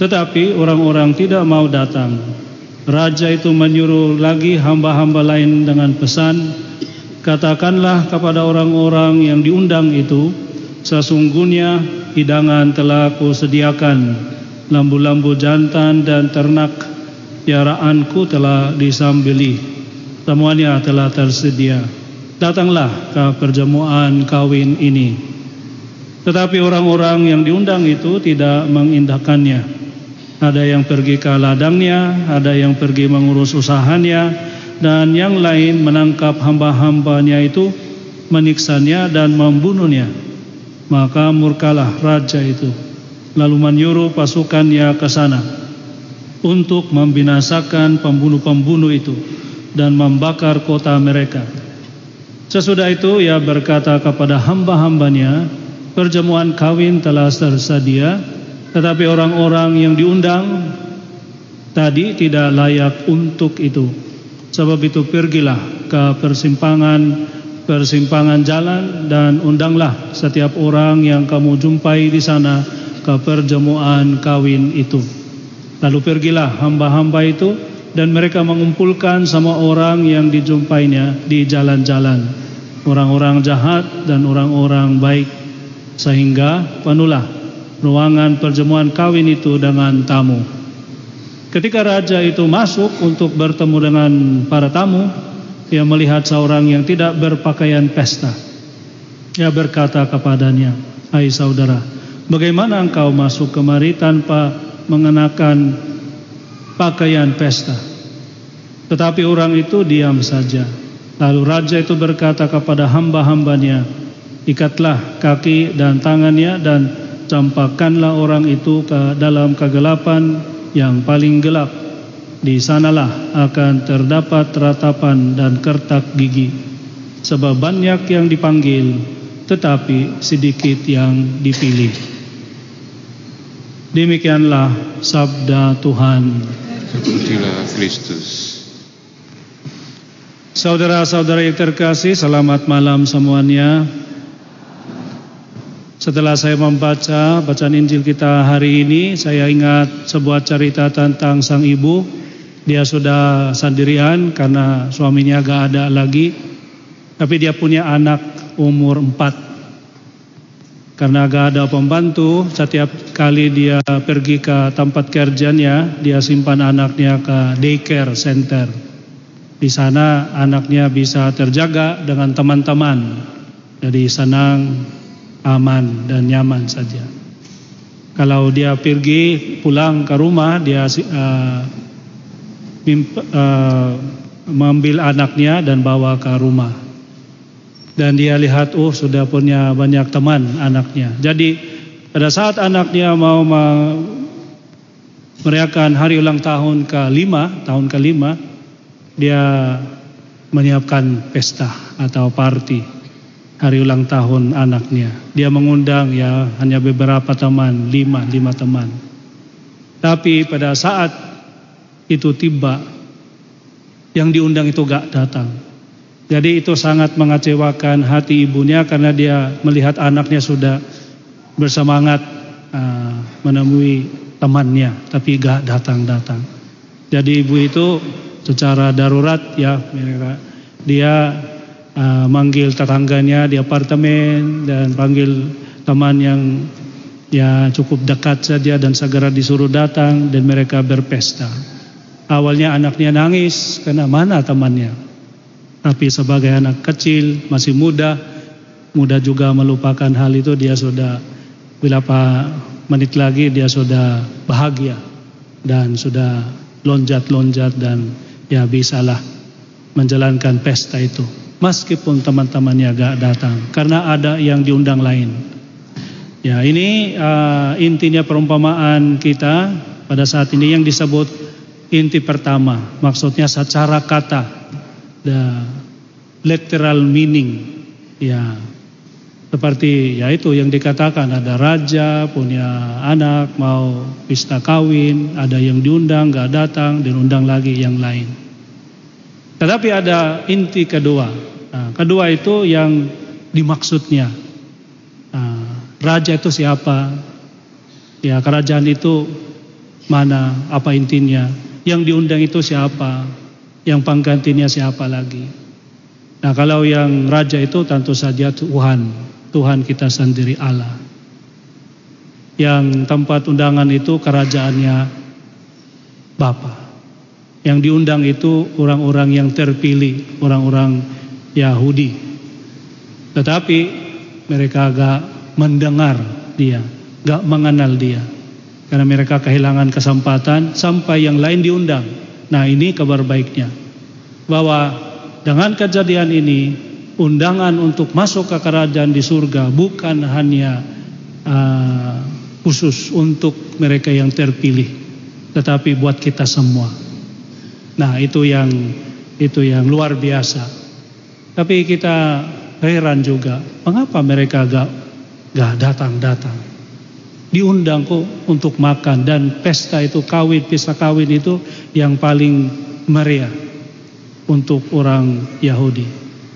Tetapi orang-orang tidak mau datang. Raja itu menyuruh lagi hamba-hamba lain dengan pesan, Katakanlah kepada orang-orang yang diundang itu, sesungguhnya hidangan telah kusediakan, lambu-lambu jantan dan ternak piaraanku telah disambeli, semuanya telah tersedia. Datanglah ke perjamuan kawin ini. Tetapi orang-orang yang diundang itu tidak mengindahkannya. Ada yang pergi ke ladangnya, ada yang pergi mengurus usahanya, dan yang lain menangkap hamba-hambanya itu, meniksanya dan membunuhnya. Maka murkalah raja itu, lalu menyuruh pasukannya ke sana untuk membinasakan pembunuh-pembunuh itu dan membakar kota mereka. Sesudah itu ia berkata kepada hamba-hambanya, perjamuan kawin telah tersedia, tetapi orang-orang yang diundang tadi tidak layak untuk itu. Sebab itu pergilah ke persimpangan persimpangan jalan dan undanglah setiap orang yang kamu jumpai di sana ke perjamuan kawin itu. Lalu pergilah hamba-hamba itu dan mereka mengumpulkan semua orang yang dijumpainya di jalan-jalan, orang-orang jahat dan orang-orang baik, sehingga penuhlah ruangan perjamuan kawin itu dengan tamu. Ketika raja itu masuk untuk bertemu dengan para tamu, ia melihat seorang yang tidak berpakaian pesta. Ia berkata kepadanya, "Hai saudara, bagaimana engkau masuk kemari tanpa mengenakan pakaian pesta?" Tetapi orang itu diam saja. Lalu raja itu berkata kepada hamba-hambanya, "Ikatlah kaki dan tangannya dan campakkanlah orang itu ke dalam kegelapan yang paling gelap. Di sanalah akan terdapat ratapan dan kertak gigi. Sebab banyak yang dipanggil, tetapi sedikit yang dipilih. Demikianlah sabda Tuhan. Terpujilah Kristus. Saudara-saudara yang terkasih, selamat malam semuanya. Setelah saya membaca bacaan Injil kita hari ini, saya ingat sebuah cerita tentang sang ibu. Dia sudah sendirian karena suaminya gak ada lagi. Tapi dia punya anak umur empat. Karena gak ada pembantu, setiap kali dia pergi ke tempat kerjanya, dia simpan anaknya ke daycare center. Di sana anaknya bisa terjaga dengan teman-teman. Jadi senang, aman dan nyaman saja. Kalau dia pergi pulang ke rumah, dia uh, mimp, uh, mengambil anaknya dan bawa ke rumah. Dan dia lihat, oh sudah punya banyak teman anaknya. Jadi pada saat anaknya mau merayakan hari ulang tahun ke-5, tahun ke-5, dia menyiapkan pesta atau party hari ulang tahun anaknya. Dia mengundang ya hanya beberapa teman, lima, lima teman. Tapi pada saat itu tiba, yang diundang itu gak datang. Jadi itu sangat mengecewakan hati ibunya karena dia melihat anaknya sudah bersemangat uh, menemui temannya, tapi gak datang-datang. Jadi ibu itu secara darurat ya dia uh, manggil tetangganya di apartemen dan panggil teman yang ya cukup dekat saja dan segera disuruh datang dan mereka berpesta. Awalnya anaknya nangis karena mana temannya. Tapi sebagai anak kecil, masih muda, muda juga melupakan hal itu, dia sudah beberapa menit lagi dia sudah bahagia dan sudah lonjat-lonjat dan ya bisalah menjalankan pesta itu. Meskipun teman-temannya gak datang, karena ada yang diundang lain. Ya ini uh, intinya perumpamaan kita pada saat ini yang disebut inti pertama, maksudnya secara kata the literal meaning ya. Seperti ya itu yang dikatakan ada raja punya anak mau pesta kawin ada yang diundang nggak datang dan undang lagi yang lain. Tetapi ada inti kedua. Nah, kedua itu yang dimaksudnya. Nah, raja itu siapa? Ya kerajaan itu mana? Apa intinya? Yang diundang itu siapa yang penggantinya siapa lagi. Nah kalau yang raja itu tentu saja Tuhan, Tuhan kita sendiri Allah. Yang tempat undangan itu kerajaannya Bapa. Yang diundang itu orang-orang yang terpilih, orang-orang Yahudi. Tetapi mereka agak mendengar dia, gak mengenal dia. Karena mereka kehilangan kesempatan sampai yang lain diundang. Nah ini kabar baiknya bahwa dengan kejadian ini undangan untuk masuk ke kerajaan di surga bukan hanya uh, khusus untuk mereka yang terpilih tetapi buat kita semua. Nah itu yang itu yang luar biasa. Tapi kita heran juga mengapa mereka gak gak datang datang diundang kok untuk makan dan pesta itu kawin pesta kawin itu yang paling meriah untuk orang Yahudi.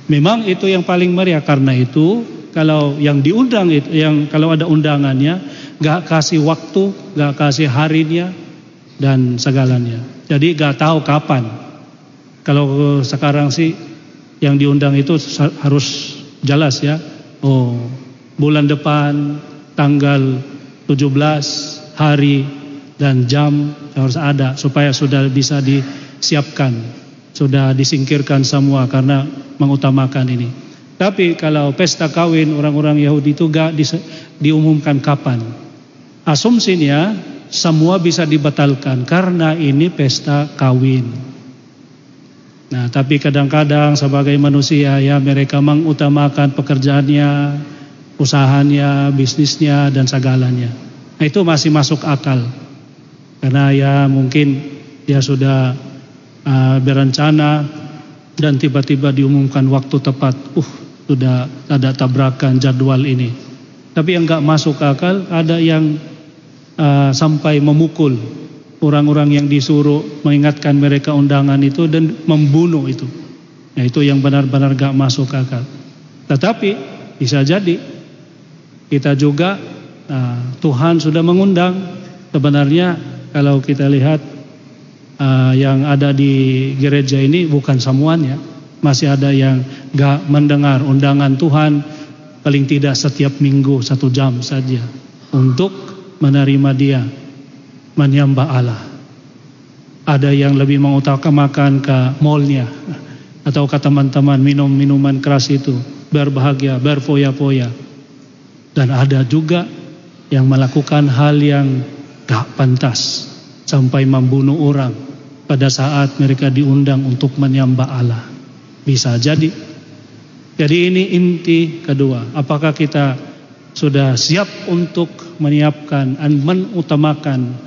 Memang itu yang paling meriah karena itu kalau yang diundang itu yang kalau ada undangannya gak kasih waktu, gak kasih harinya dan segalanya. Jadi gak tahu kapan. Kalau sekarang sih yang diundang itu harus jelas ya. Oh, bulan depan tanggal 17 hari dan jam harus ada supaya sudah bisa disiapkan, sudah disingkirkan semua karena mengutamakan ini. Tapi kalau pesta kawin orang-orang Yahudi itu gak di, diumumkan kapan. Asumsinya semua bisa dibatalkan karena ini pesta kawin. Nah, tapi kadang-kadang sebagai manusia ya mereka mengutamakan pekerjaannya, usahanya, bisnisnya dan segalanya. Nah, itu masih masuk akal. Karena ya mungkin dia sudah uh, berencana dan tiba-tiba diumumkan waktu tepat. Uh, sudah ada tabrakan jadwal ini. Tapi yang nggak masuk akal ada yang uh, sampai memukul orang-orang yang disuruh mengingatkan mereka undangan itu dan membunuh itu. Nah itu yang benar-benar gak masuk akal. Tetapi bisa jadi kita juga uh, Tuhan sudah mengundang. Sebenarnya kalau kita lihat uh, yang ada di gereja ini bukan semuanya masih ada yang gak mendengar undangan Tuhan paling tidak setiap minggu satu jam saja untuk menerima dia menyembah Allah. Ada yang lebih mengutamakan ke mallnya atau ke teman-teman minum minuman keras itu berbahagia berfoya-foya dan ada juga yang melakukan hal yang gak pantas sampai membunuh orang pada saat mereka diundang untuk menyembah Allah. Bisa jadi. Jadi ini inti kedua. Apakah kita sudah siap untuk menyiapkan dan menutamakan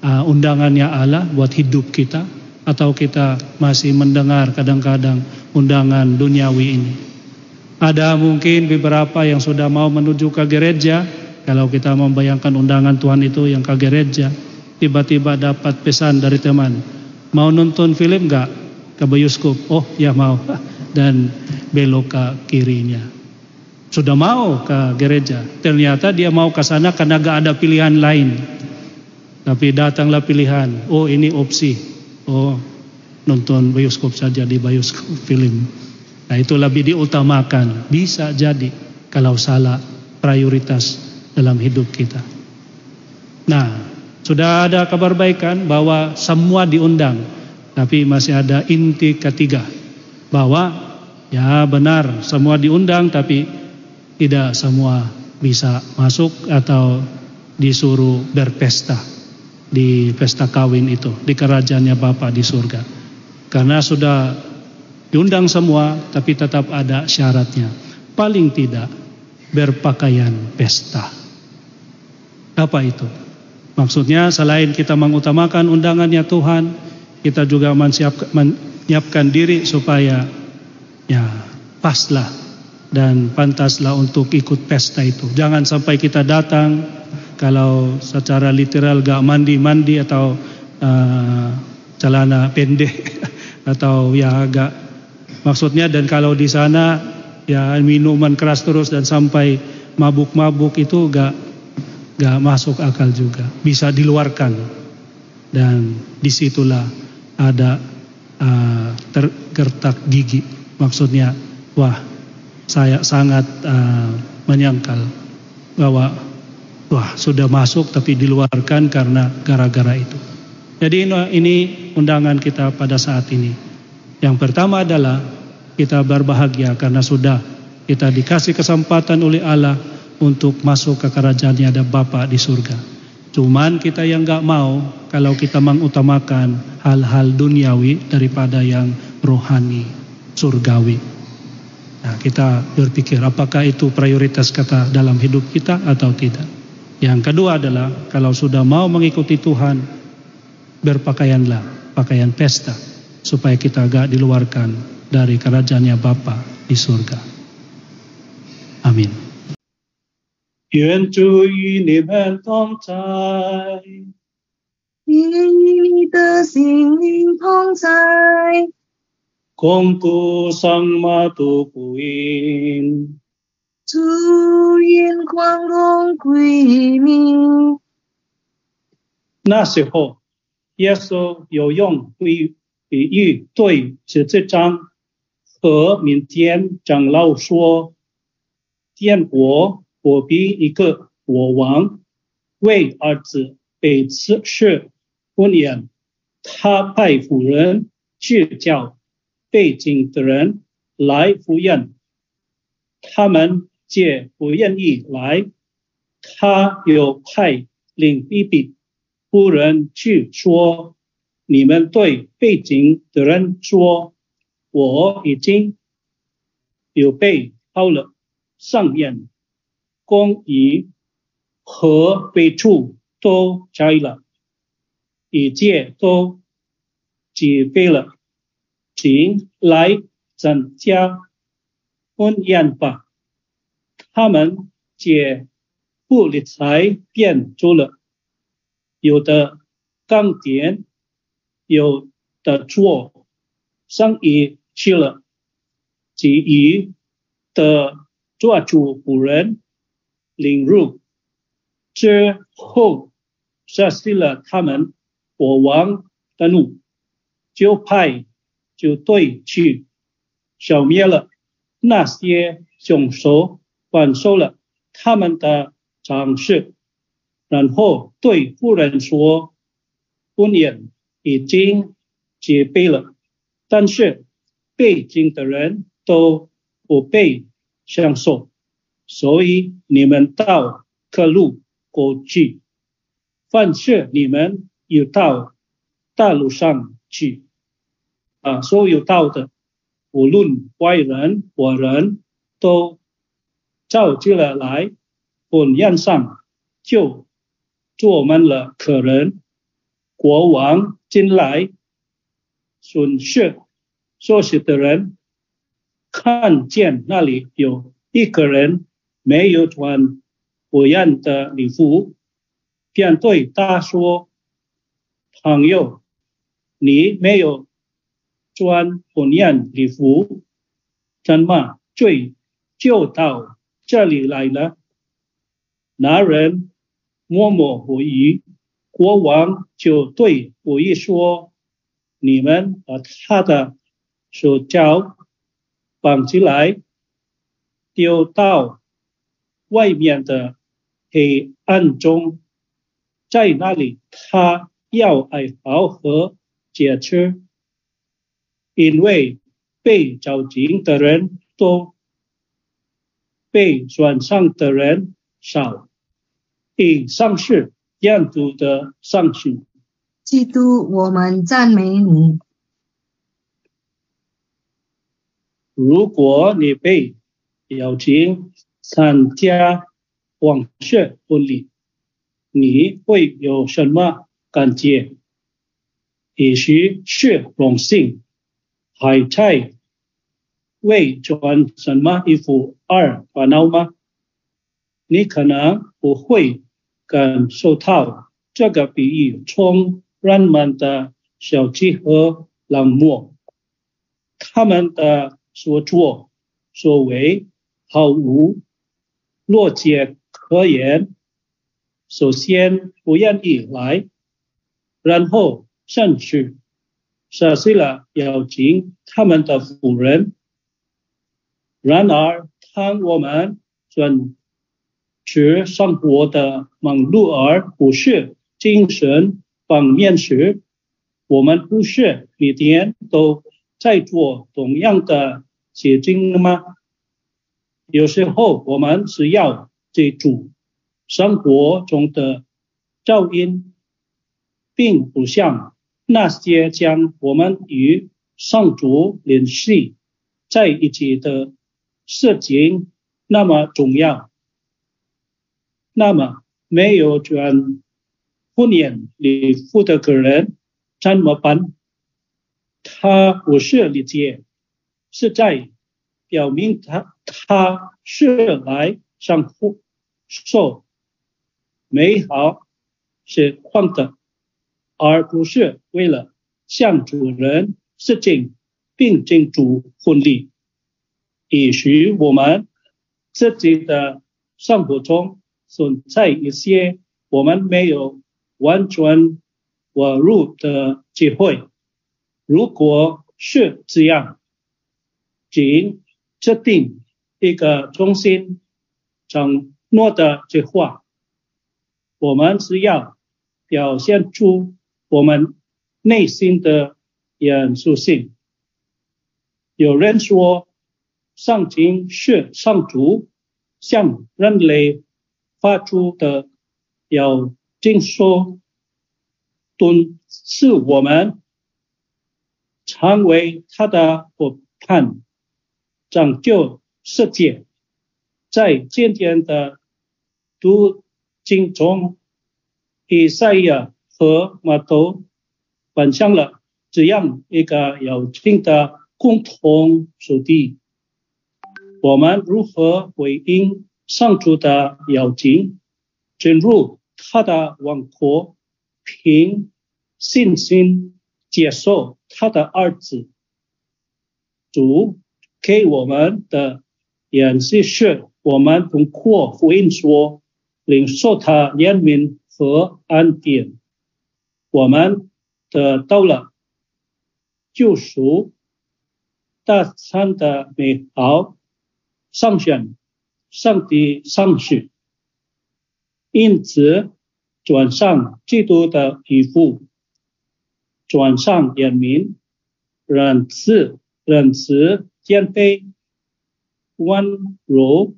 uh, undangannya Allah buat hidup kita atau kita masih mendengar kadang-kadang undangan duniawi ini. Ada mungkin beberapa yang sudah mau menuju ke gereja, kalau kita membayangkan undangan Tuhan itu yang ke gereja, tiba-tiba dapat pesan dari teman, mau nonton film gak ke bioskop? Oh ya mau, dan belok ke kirinya. Sudah mau ke gereja, ternyata dia mau ke sana karena gak ada pilihan lain. Tapi datanglah pilihan, oh ini opsi, oh nonton bioskop saja di bioskop film. Nah itu lebih diutamakan, bisa jadi kalau salah prioritas dalam hidup kita. Nah, sudah ada kabar baikan bahwa semua diundang, tapi masih ada inti ketiga bahwa ya benar semua diundang tapi tidak semua bisa masuk atau disuruh berpesta di pesta kawin itu di kerajaannya Bapa di surga. Karena sudah diundang semua tapi tetap ada syaratnya. Paling tidak berpakaian pesta. Apa itu? Maksudnya selain kita mengutamakan undangannya Tuhan, kita juga menyiapkan diri supaya ya paslah dan pantaslah untuk ikut pesta itu. Jangan sampai kita datang kalau secara literal gak mandi-mandi atau uh, celana pendek atau ya agak maksudnya dan kalau di sana ya minuman keras terus dan sampai mabuk-mabuk itu gak gak masuk akal juga. Bisa diluarkan. Dan di situlah ada uh, tergertak gigi. Maksudnya wah saya sangat uh, menyangkal bahwa wah sudah masuk tapi diluarkan karena gara-gara itu. Jadi ini undangan kita pada saat ini yang pertama adalah kita berbahagia karena sudah kita dikasih kesempatan oleh Allah untuk masuk ke kerajaannya ada Bapa di surga. Cuman kita yang nggak mau kalau kita mengutamakan hal-hal duniawi daripada yang rohani, surgawi. Nah, kita berpikir apakah itu prioritas kata dalam hidup kita atau tidak. Yang kedua adalah kalau sudah mau mengikuti Tuhan, berpakaianlah pakaian pesta supaya kita agak diluarkan dari kerajaannya Bapa di surga. Amin. 愿主与你们同在，与你的心灵同在，共度圣马度福音。祝愿光荣归命。那时候，耶稣有用比 比喻对十字章和民间长老说：“天国。”我比一个国王为儿子被刺是婚宴，他派夫人去叫背景的人来赴宴，他们皆不愿意来。他又派另一笔夫人去说：“你们对背景的人说，我已经有备好了上宴。”公仪和备处都摘了，一切都准备了，请来参加婚宴吧。他们皆不理睬，便走了。有的刚点，有的做生意去了，其余的做主仆人。领入之后，杀死了他们。国王的怒，就派就队去消灭了那些凶手，管收了他们的长事，然后对夫人说：“不念已经结备了，但是北京的人都不被享受。”所以你们到各路过去，凡是你们有到大路上去，啊，所有到的，无论外人我人都召集了来本宴上，就做满了客人。国王进来，损失受洗的人看见那里有一个人没有穿不一样的礼服，便对他说：“朋友，你没有穿不一样礼服，怎么罪就到这里来了？”那人默默不语，国王就对我一说：“你们把他的手脚绑起来，丢到外面的黑暗中，在那里他要哀嚎和解吃，因为被召集的人多，被选上的人少。”以上是样主的上去。基督，我们赞美你。如果你被邀请参加王室婚礼，你会有什么感觉？也许是荣幸，还在为穿什么衣服而烦恼吗？你可能不会感受到这个比喻中人们的小气和冷漠，他们的所作所为毫无逻辑可言。首先不愿意来，然后甚至杀死了邀请他们的夫人。然而，当我们准是生活的忙碌，而不是精神方面时，我们不是每天都在做同样的事情吗？有时候我们只要记住生活中的噪音，并不像那些将我们与上主联系在一起的事情那么重要。那么没有穿不年礼服的个人怎么办？他不是理解，是在表明他他是来享受美好是换的，而不是为了向主人致敬并庆祝婚礼。也许我们自己的生活中。存在一些我们没有完全融入的机会。如果是这样，仅制定一个中心承诺的计划，我们只要表现出我们内心的严肃性。有人说，上经是上主向人类。发出的要经说，敦是我们成为他的伙伴，拯救世界。在今天的读经中，以赛亚和马头分享了这样一个有情的共同主题：我们如何回应？上主的邀请，进入他的王国，凭信心接受他的儿子。主给我们的演示是，我们通过福音说，领受他怜悯和恩典，我们得到了救赎，大餐的美好上选。上帝上去，因此转上基督的衣服，转上眼明，仁慈、仁慈、谦卑、温柔、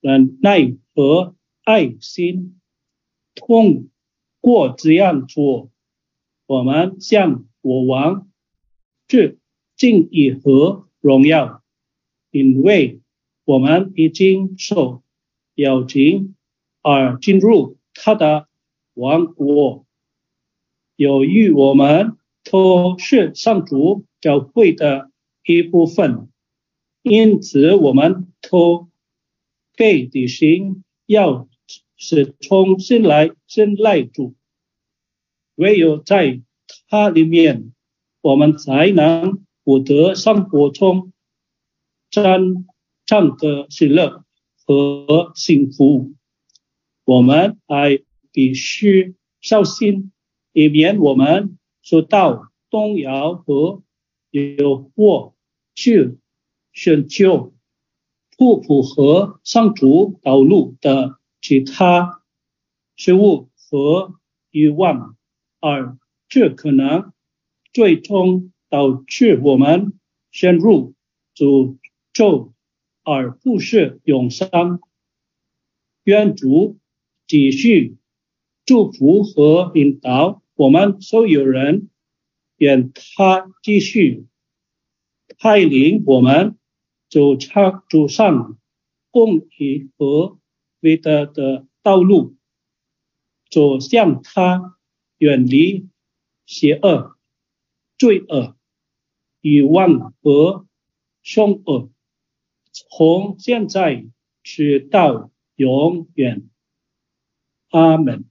忍耐和爱心，通过这样做，我们向我王致敬意和荣耀，因为。我们已经受邀请而进入他的王国，由于我们都是上主教会的一部分，因此我们都被的心要是从新来信赖主，唯有在他里面，我们才能获得生活中真唱歌喜乐和幸福。我们还必须小心，以免我们受到动摇和诱惑，去选就不符合上主道路的其他事物。和欲望，而这可能最终导致我们陷入诅咒，而不是永生。愿主继续祝福和引导我们所有人，愿他继续带领我们走上走上公义和伟大的道路，走向他，远离邪恶、罪恶、欲望和凶恶，从现在直到永远。阿门。